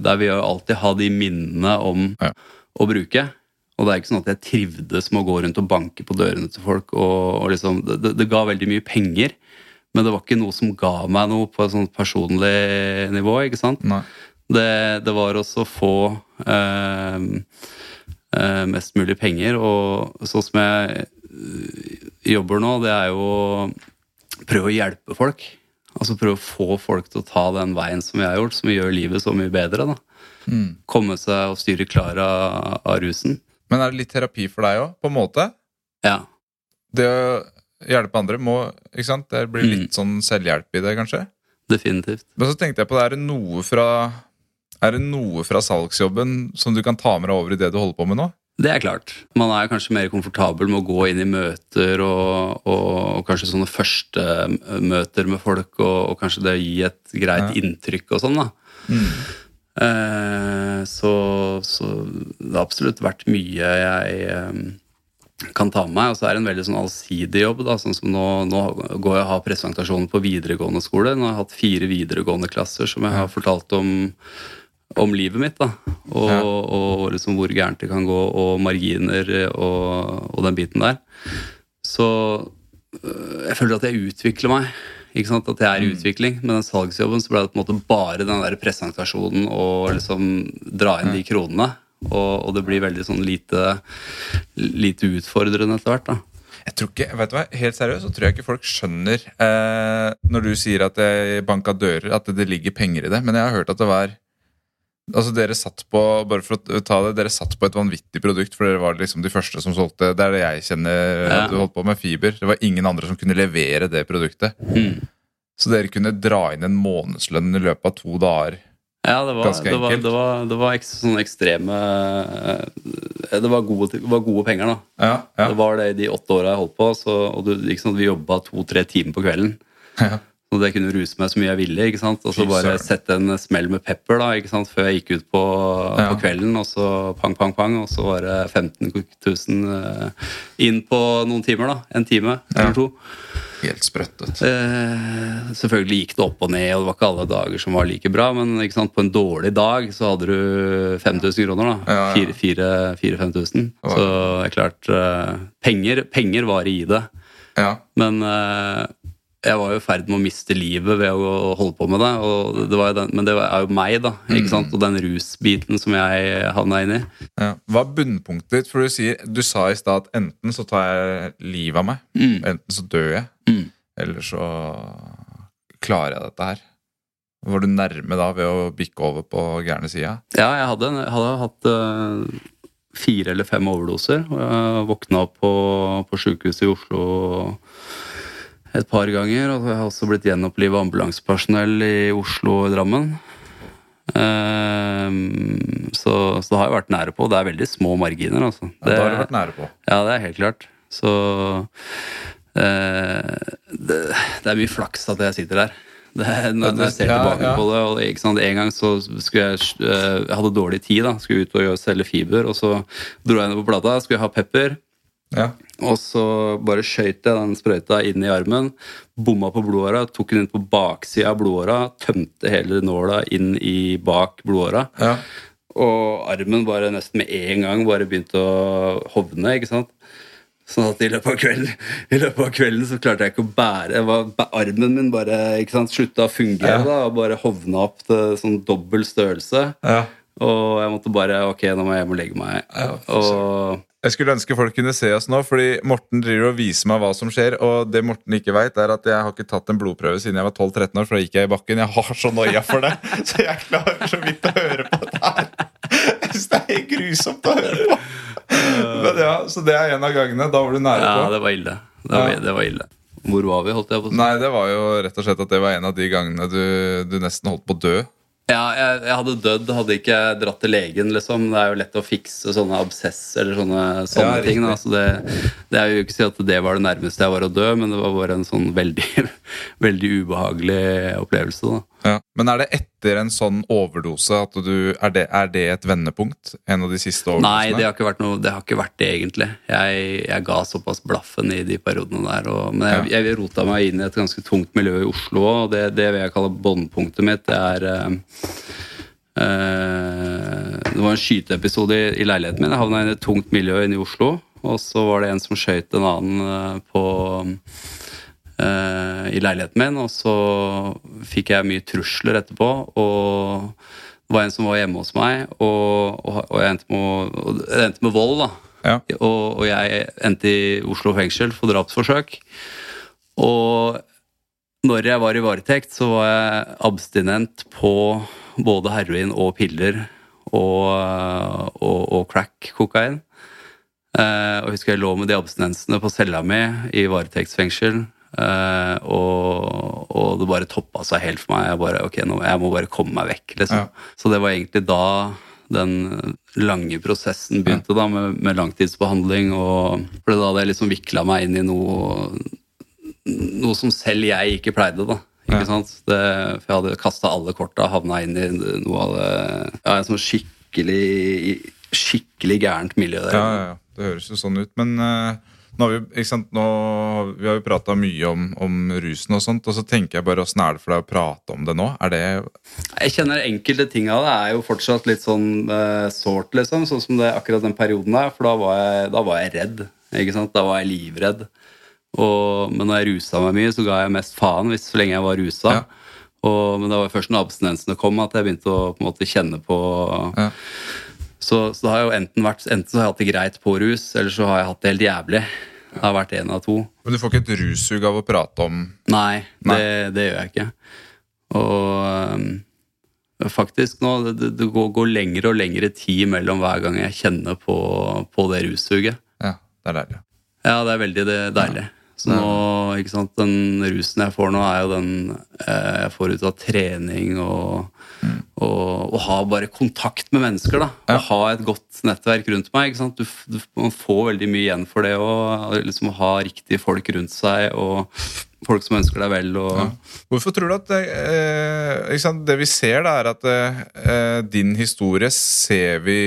der vil jeg jo alltid ha de minnene om Ja. å bruke. Og det er ikke sånn at jeg trivdes med å gå rundt og banke på dørene til folk. og, og liksom, det, det ga veldig mye penger, men det var ikke noe som ga meg noe på et sånt personlig nivå. ikke sant? Det, det var også å få eh, eh, mest mulig penger. Og sånn som jeg jobber nå, det er jo å prøve å hjelpe folk. Altså prøve å få folk til å ta den veien som jeg har gjort, som gjør livet så mye bedre. da. Mm. Komme seg og styre klar av, av rusen. Men er det litt terapi for deg òg, på en måte? Ja. Det hjelpe andre må ikke sant? Det blir Mm. litt sånn selvhjelp i det, kanskje? Definitivt. Men så tenkte jeg på det, er det noe fra Er det noe fra salgsjobben som du kan ta med deg over i det du holder på med nå? Det er klart. Man er kanskje mer komfortabel med å gå inn i møter og, og, kanskje sånne første møter med folk, og, og kanskje det å gi et greit Ja. inntrykk og sånn, da. Eh, så, så det har absolutt vært mye jeg eh, kan ta med meg. Og så er det en veldig sånn allsidig jobb. da, sånn som Nå, nå går jeg og har presentasjonen på videregående skole. Nå har jeg hatt fire videregående klasser som jeg har fortalt om, om livet mitt. da, Og, Ja. og liksom hvor gærent det kan gå, og marginer og, og den biten der. Så øh, jeg føler at jeg utvikler meg. Ikke sant? At jeg er i utvikling. Med den salgsjobben så ble det på en måte bare den der presentasjonen og liksom dra inn de kronene. Og, og det blir veldig sånn lite, lite utfordrende etter hvert. da. Jeg tror ikke, vet du hva, Helt seriøst så tror jeg ikke folk skjønner eh, når du sier at jeg banka dører, at det ligger penger i det. Men jeg har hørt at det var Altså Dere satt på bare for å ta det, dere satt på et vanvittig produkt, for dere var liksom de første som solgte Det er det jeg kjenner Ja. at du holdt på med, fiber. Det var ingen andre som kunne levere det produktet. Mm. Så dere kunne dra inn en månedslønn i løpet av to dager. Ja, det var, det var, det var, det var ek, sånne ekstreme eh, Det var gode, det var gode penger, da. Ja, ja, Det var det i de åtte åra jeg holdt på. Så, og du, sant, vi jobba to-tre timer på kvelden. ja. Så jeg kunne ruse meg så mye jeg ville. ikke sant? Og så bare sette en smell med pepper da, ikke sant? før jeg gikk ut på, Ja. på kvelden. Og så pang, pang, pang, og så var det 15 000 eh, inn på noen timer. da, En time Ja. eller to. Helt sprøtt. Eh, selvfølgelig gikk det opp og ned, og det var ikke alle dager som var like bra. Men ikke sant, på en dårlig dag så hadde du 5000 kroner. da, Ja, ja. 4000-5000. Så det er klart eh, penger, penger var i det. Ja. Men eh, jeg var jo i ferd med å miste livet ved å holde på med det. Og det var jo den, men det er jo meg, da. ikke sant? Og den rusbiten som jeg havna inn i. Ja. Hva er bunnpunktet ditt? For du, sier, du sa i stad at enten så tar jeg livet av meg, Mm. enten så dør jeg, Mm. eller så klarer jeg dette her. Var du nærme da ved å bikke over på gærne sida? Ja, jeg hadde, hadde hatt uh, fire eller fem overdoser. og Jeg våkna opp på, på sjukehuset i Oslo et par ganger. Og jeg har også blitt gjenopplivet ambulansepersonell i Oslo og Drammen. Ehm, så, så det har jeg vært nære på. Det er veldig små marginer, altså. Ja, det, har du vært nære på. Ja, det er helt klart. Så eh, det, det er mye flaks at jeg sitter der. Det, når, når jeg ser tilbake ja. på det og ikke sant, En gang så skulle jeg eh, Jeg hadde dårlig tid. da Skulle ut og selge fiber. Og så dro jeg ned på plata. Skulle jeg ha pepper. Ja. Og så bare skøyt jeg den sprøyta inn i armen. Bomma på blodåra. Tok den inn på baksida av blodåra. Tømte hele nåla inn i bak blodåra. Ja. Og armen bare nesten med en gang bare begynte å hovne. ikke sant? Sånn at i løpet av kvelden, i løpet av kvelden så klarte jeg ikke å bære var, Armen min bare ikke sant, slutta å fungere Ja. da, og bare hovna opp til sånn dobbel størrelse. Ja. Og jeg måtte bare Ok, nå må jeg hjem og legge meg. Ja, og Jeg skulle ønske folk kunne se oss nå, fordi Morten driver og viser meg hva som skjer. Og det Morten ikke vet, er at jeg har ikke tatt en blodprøve siden jeg var 12-13 år, for da gikk jeg i bakken. Jeg har så noia for det, så jeg klarer så vidt å høre på det her. Jeg synes det er helt grusomt å høre på. Men ja, Så det er en av gangene. Da var du nære ja, på. det var ille. Det var, Ja. det var ille. Hvor var vi, holdt jeg på å si? Nei, det var jo rett og slett at det var en av de gangene du, du nesten holdt på å dø. Ja, jeg, jeg hadde dødd hadde ikke jeg dratt til legen, liksom. Det er jo lett å fikse sånne absess eller sånne, sånne Ja, ting. Da. Så det, det er jo ikke å si at det var det nærmeste jeg var å dø, men det var bare en sånn veldig, veldig ubehagelig opplevelse. da. Ja. Men er det etter en sånn overdose at du Er det, er det et vendepunkt? En av de siste overdosene? Nei, det har ikke vært noe, det har ikke vært det, egentlig. Jeg, jeg ga såpass blaffen i de periodene der. Og, men jeg, jeg rota meg inn i et ganske tungt miljø i Oslo òg, og det, det vil jeg kalle båndpunktet mitt. Det er øh, Det var en skyteepisode i, i leiligheten min. Jeg havna i et tungt miljø inne i Oslo. Og så var det en som skøyt en annen eh, på eh, i leiligheten min, og så fikk jeg mye trusler etterpå. Og det var en som var hjemme hos meg, og, og, og jeg endte med, og det endte med vold. da. Ja. Og, og jeg endte i Oslo fengsel for drapsforsøk. Og når jeg var i varetekt, så var jeg abstinent på både heroin og piller og, og, og crack, kokain. Eh, og jeg husker jeg lå med de abstinensene på cella mi i varetektsfengsel. Eh, og, og det bare toppa seg helt for meg. Jeg, bare, ok, nå, jeg må bare komme meg vekk. Liksom. Ja. Så det var egentlig da den lange prosessen begynte, da, med, med langtidsbehandling. Og, for det da hadde jeg liksom vikla meg inn i noe, noe som selv jeg ikke pleide. da. Ikke Ja. sant? Det, for jeg hadde kasta alle korta, havna inn i noe av det ja, en sånn skikkelig, skikkelig gærent miljø der. Ja, ja, ja. Det høres jo sånn ut. Men eh, nå har vi, sant, nå, vi har jo prata mye om, om rusen og sånt, og så tenker jeg bare åssen er det for deg å prate om det nå? Er det Jeg kjenner enkelte ting av det er jo fortsatt litt sånn uh, sårt, liksom. Sånn som det akkurat den perioden der, for da var jeg, da var jeg redd. Ikke sant? Da var jeg livredd. Og, men når jeg rusa meg mye, så ga jeg mest faen hvis så lenge jeg var rusa. Ja. Og, men det var først når abstinensene kom at jeg begynte å på en måte kjenne på Ja. Så, så det har jo enten vært Enten så har jeg hatt det greit på rus, eller så har jeg hatt det helt jævlig. Det har vært en av to. Men du får ikke et russug av å prate om Nei, Nei. Det, det gjør jeg ikke. Og um, faktisk nå Det, det går, går lengre og lengre tid mellom hver gang jeg kjenner på, på det russuget. Ja, det er deilig. Ja, det er veldig det, deilig. Så nå, ikke sant, Den rusen jeg får nå, er jo den eh, jeg får ut av trening og, og, og ha bare kontakt med mennesker. da, Ja. Å ha et godt nettverk rundt meg. ikke sant, du, du, Man får veldig mye igjen for det. å liksom ha riktige folk rundt seg, og folk som ønsker deg vel. og... Hvorfor tror du at det, eh, sant? det vi ser, da, er at eh, din historie ser vi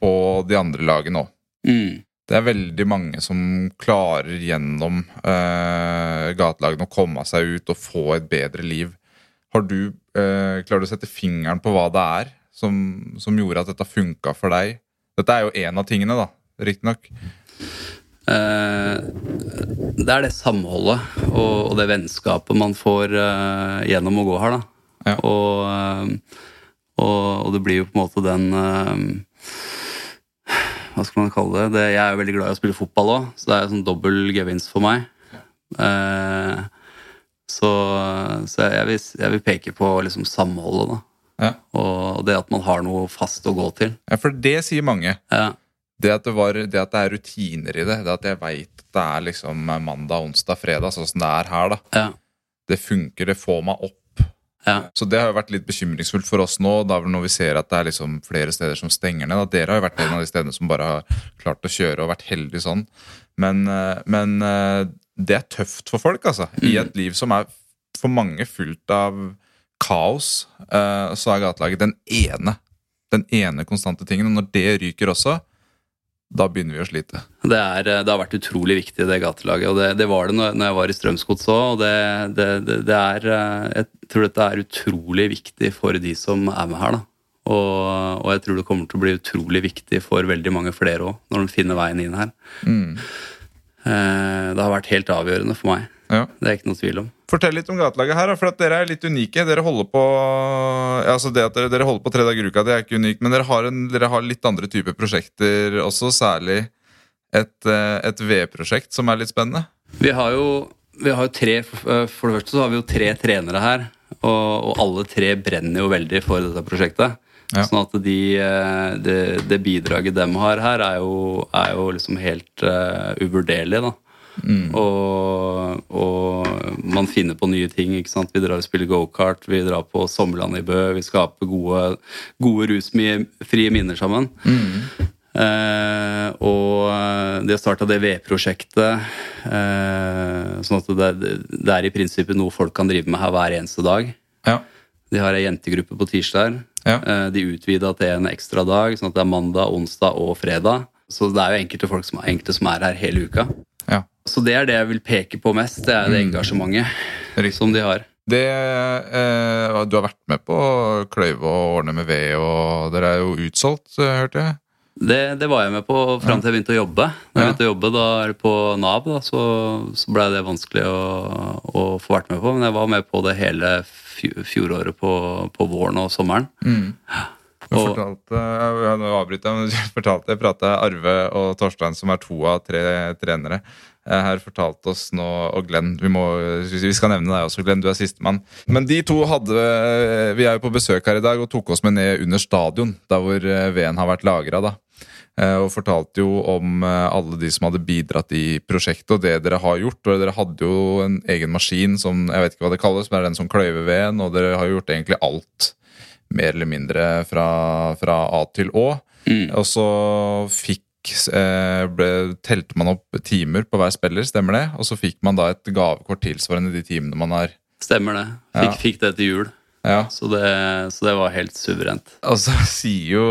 på de andre lagene òg. Mm. Det er veldig mange som klarer gjennom eh, gatelagene å komme seg ut og få et bedre liv. Har du eh, Klarer du å sette fingeren på hva det er som, som gjorde at dette funka for deg? Dette er jo én av tingene, da, riktignok. Uh, det er det samholdet og, og det vennskapet man får uh, gjennom å gå her, da. Ja. Og, uh, og, og det blir jo på en måte den Hva skal man kalle det? det jeg er jo veldig glad i å spille fotball òg, så det er en sånn dobbel gevinst for meg. Eh, så så jeg, vil, jeg vil peke på liksom samholdet, da. Ja. Og det at man har noe fast å gå til. Ja, For det sier mange. Ja. Det at det, var, det at det er rutiner i det, det at jeg veit at det er liksom mandag, onsdag, fredag, sånn som det er her, da. Ja. Det funker, det får meg opp. ja. Så det har jo vært litt bekymringsfullt for oss nå, da når vi ser at det er liksom flere steder som stenger ned. Da. Dere har jo vært en av de stedene som bare har klart å kjøre og vært heldige sånn. Men, eh, men eh, det er tøft for folk, altså. I et liv som er for mange fullt av kaos, eh, så er gatelaget den ene. Den ene konstante tingen. Og når det ryker også, da begynner vi å slite. Det, er, eh, det har vært utrolig viktig, det gatelaget. Og det, det var det når, jeg var i Strømsgods òg. Og det, det, det, det er eh, Jeg tror dette er utrolig viktig for de som er med her, da. Og, og jeg tror det kommer til å bli utrolig viktig for veldig mange flere òg, når de finner veien inn her. Mm. Eh, Det har vært helt avgjørende for meg. Ja. Det er ikke noe tvil om. Fortell litt om gatelaget her, for at dere er litt unike. Dere holder på altså det at dere, dere holder på tre dager i uka, det er ikke unikt, men dere har, en, dere har litt andre typer prosjekter også, særlig et, eh, et V-prosjekt som er litt spennende. Vi har jo, vi har jo tre For det første så har vi jo tre trenere her. Og, og alle tre brenner jo veldig for dette prosjektet. Ja. Sånn at de, de, det, bidraget de har her, er jo, er jo liksom helt uh, uvurderlig. da. Og, og man finner på nye ting. ikke sant? Vi drar og spiller gokart, vi drar på Sommerland i Bø. Vi skaper gode, gode rusfrie minner sammen. Eh, og de har starta det V-prosjektet. Eh, sånn at det, det er i prinsippet noe folk kan drive med her hver eneste dag. Ja. De har ei jentegruppe på tirsdag. Ja. Eh, De utvida til en ekstra dag, sånn at det er mandag, onsdag og fredag. Så det er jo enkelte folk som, enkelte som er her hele uka. ja. Så det er det jeg vil peke på mest. Det er det engasjementet mm. som de har. Det, eh, du har vært med på kløyve og ordne med ved, og dere er jo utsolgt, eh, hørte jeg? Det, det var jeg med på fram til jeg begynte å jobbe. Da jeg begynte å jobbe da på Nav, da, så, så blei det vanskelig å, å få vært med på. Men jeg var med på det hele fjoråret på, på våren og sommeren. Du Og- fortalte, jeg, nå avbryter jeg, men du fortalte, jeg pratet Arve og Torstein, som er to av tre trenere, eh, her fortalte oss nå, og Glenn, vi, må, vi skal nevne deg også, Glenn, du er sistemann. Men de to hadde, vi er jo på besøk her i dag, og tok oss med ned under stadion, der hvor eh, veden har vært. Eh, Og fortalte jo om eh, alle de som hadde bidratt i prosjektet, og det dere har gjort. og Dere hadde jo en egen maskin som jeg vet ikke hva det kalles, men det er den som kløyver veden, og dere har gjort egentlig alt mer eller mindre fra, fra A til Å. Mm. Og så fikk eh, ble, telte man opp timer på hver spiller, stemmer det? Og så fikk man da et gavekort tilsvarende de timene man har Stemmer det. Fikk, Ja. fikk det til jul. Ja. Så det, så det var helt suverent. Og så sier jo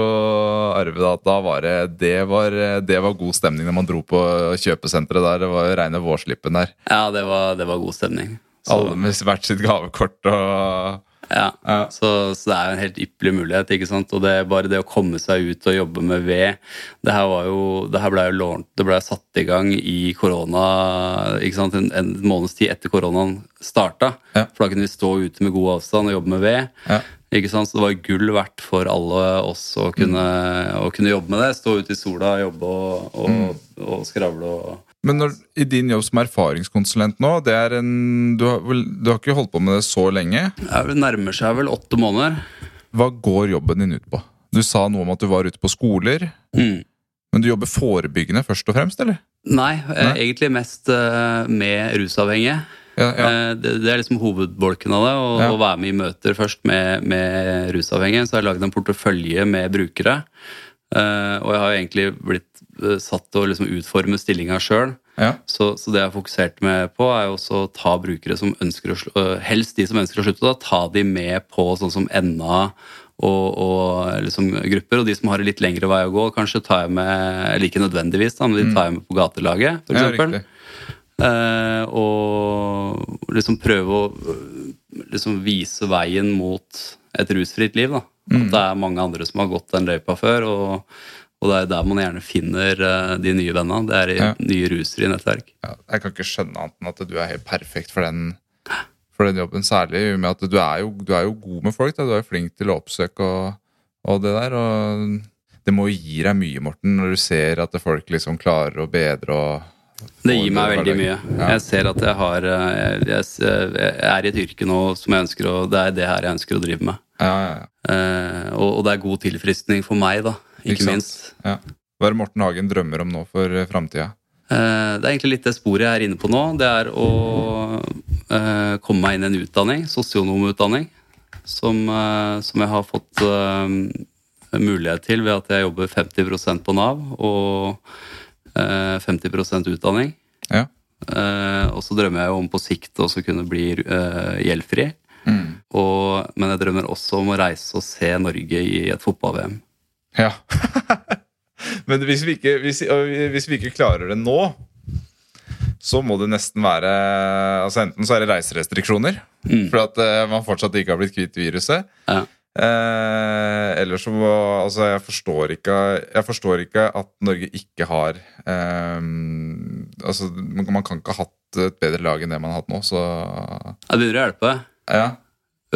Arve da at da var det, det, var, det var god stemning når man dro på kjøpesenteret der. Det var reine vårslippen der. Ja, det var, det var god stemning. Så, Alle med hvert sitt gavekort og ja. Ja. Så, så det er jo en helt ypperlig mulighet. ikke sant? Og det er bare det å komme seg ut og jobbe med ved Det her var jo, det her ble jo lånt, det ble satt i gang i korona ikke sant? En, en måneds tid etter koronaen starta. Ja. For da kunne vi stå ute med god avstand og jobbe med ved. Ja. Ikke sant? Så det var gull verdt for alle oss å kunne, å kunne jobbe med det. Stå ute i sola, jobbe og, og, og skravle og Men når, i din jobb som erfaringskonsulent nå, det er en, du, har, du har ikke holdt på med det så lenge. Det nærmer seg vel åtte måneder. Hva går jobben din ut på? Du sa noe om at du var ute på skoler. Mm. Men du jobber forebyggende først og fremst, eller? Nei, eh, Nei? egentlig mest eh, med rusavhengige. Ja, ja. Eh, Det, det er liksom hovedbolken av det. Å, Ja. å være med i møter først med, med rusavhengige. Så har jeg lagd en portefølje med brukere. Og jeg har egentlig blitt satt og liksom utforme stillinga sjøl. ja. Så, så det jeg har fokusert med på, er jo også å ta brukere som ønsker å øh, Helst de som ønsker å slutte, da, ta de med på sånn som NA og, og liksom grupper. Og de som har en litt lengre vei å gå, kanskje tar jeg med Eller ikke nødvendigvis, da, men de tar jeg med på gatelaget, Mm. ja riktig. Eh, og liksom prøve å liksom vise veien mot et rusfritt liv. da. Mm. At det er mange andre som har gått den løypa før. og, og det er der man gjerne finner eh, de nye vennene. Det er i Ja. nye rusfrie nettverk. Ja, jeg kan ikke skjønne annet enn at du er helt perfekt for den, for den jobben. Særlig med at du er jo, du er jo god med folk. Da. Du er jo flink til å oppsøke og, og det der. Og det må jo gi deg mye, Morten, når du ser at folk liksom klarer å bedre og Det gir meg veldig mye. Ja. Jeg ser at jeg har eh, jeg, jeg, jeg er i et yrke nå som jeg ønsker å Det er det her jeg ønsker å drive med. Ja, ja, ja. Eh, og, og det er god tilfriskning for meg, da. Ikke, Ikke minst. ja. Hva er det Morten Hagen drømmer om nå for eh, framtida? Eh, det er egentlig litt det sporet jeg er inne på nå. Det er å eh, komme meg inn i en utdanning, sosionomutdanning, som, som jeg har fått mulighet til ved at jeg jobber 50% på Nav og eh, 50 utdanning. Ja. Og så drømmer jeg jo om på sikt også kunne bli gjeldfri. Mm. Og, men jeg drømmer også om å reise og se Norge i et fotball-VM. Ja. Men hvis vi, ikke, hvis, hvis vi ikke klarer det nå, så må det nesten være altså Enten så er det reiserestriksjoner, Mm. for at eh, man fortsatt ikke har blitt kvitt viruset. Ja. Eh, eller så må Altså, jeg forstår ikke Jeg forstår ikke at Norge ikke har eh, Altså, man, kan ikke ha hatt et bedre lag enn det man har hatt nå, så Det begynner å hjelpe. Ja.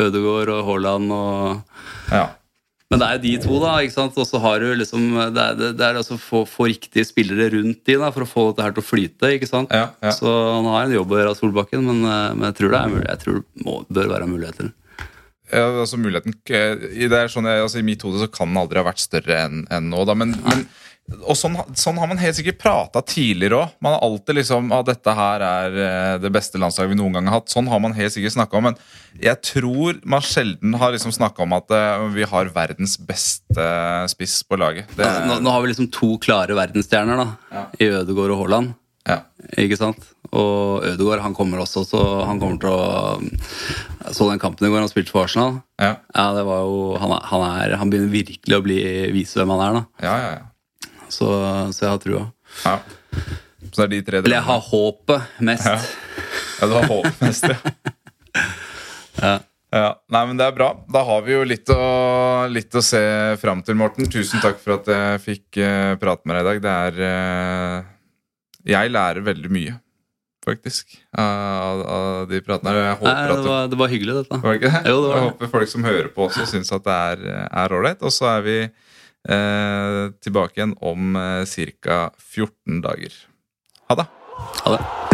Ødegaard og Haaland og ja. Men det er jo de to, da. ikke sant? Og så har du liksom Det er, det, det er altså få, få riktige spillere rundt de da, for å få dette her til å flyte. ikke sant? Ja, ja. Så han har en jobb å gjøre, av Solbakken, men, eh, men jeg tror det er mulig. Jeg tror det må, bør være muligheter. Ja, altså muligheten i, det er sånn, jeg- altså, I mitt hode så kan den aldri ha vært større enn enn nå. Da. Men, men og sånn, sånn har man helt sikkert prata tidligere òg. Man har alltid liksom at dette her er eh, det beste landslaget vi noen gang har hatt. Sånn har man helt sikkert snakka om, men jeg tror man sjelden har liksom snakka om at uh, vi har verdens beste spiss på laget. Det, Nå, nå har vi liksom to klare verdensstjerner da, Ja. i Ødegaard og Haaland. ja. Ikke sant? Og Ødegaard han kommer også, så han kommer til å så den kampen i går, han spilte for Arsenal. Ja, Ja, det var jo Han, er, han, er, han begynner virkelig å bli, vise hvem han er, da. ja, ja. ja. Så, så jeg har trua. ja. Så det er de tre Eller jeg har håpet mest. Ja. Ja, du har håpet mest, ja. Ja. Ja, nei, men Det er bra. Da har vi jo litt å, litt å se fram til, Morten. Tusen takk for at jeg fikk uh, prate med deg i dag. Det er uh, Jeg lærer veldig mye, faktisk, av, av de pratene her. Nei, det, var, det var hyggelig, dette. Det? Jo, det var Jeg håper folk som hører på også syns at det er ålreit. Og så er vi tilbake igjen om eh, ca. 14 dager. Ha det. Ha det.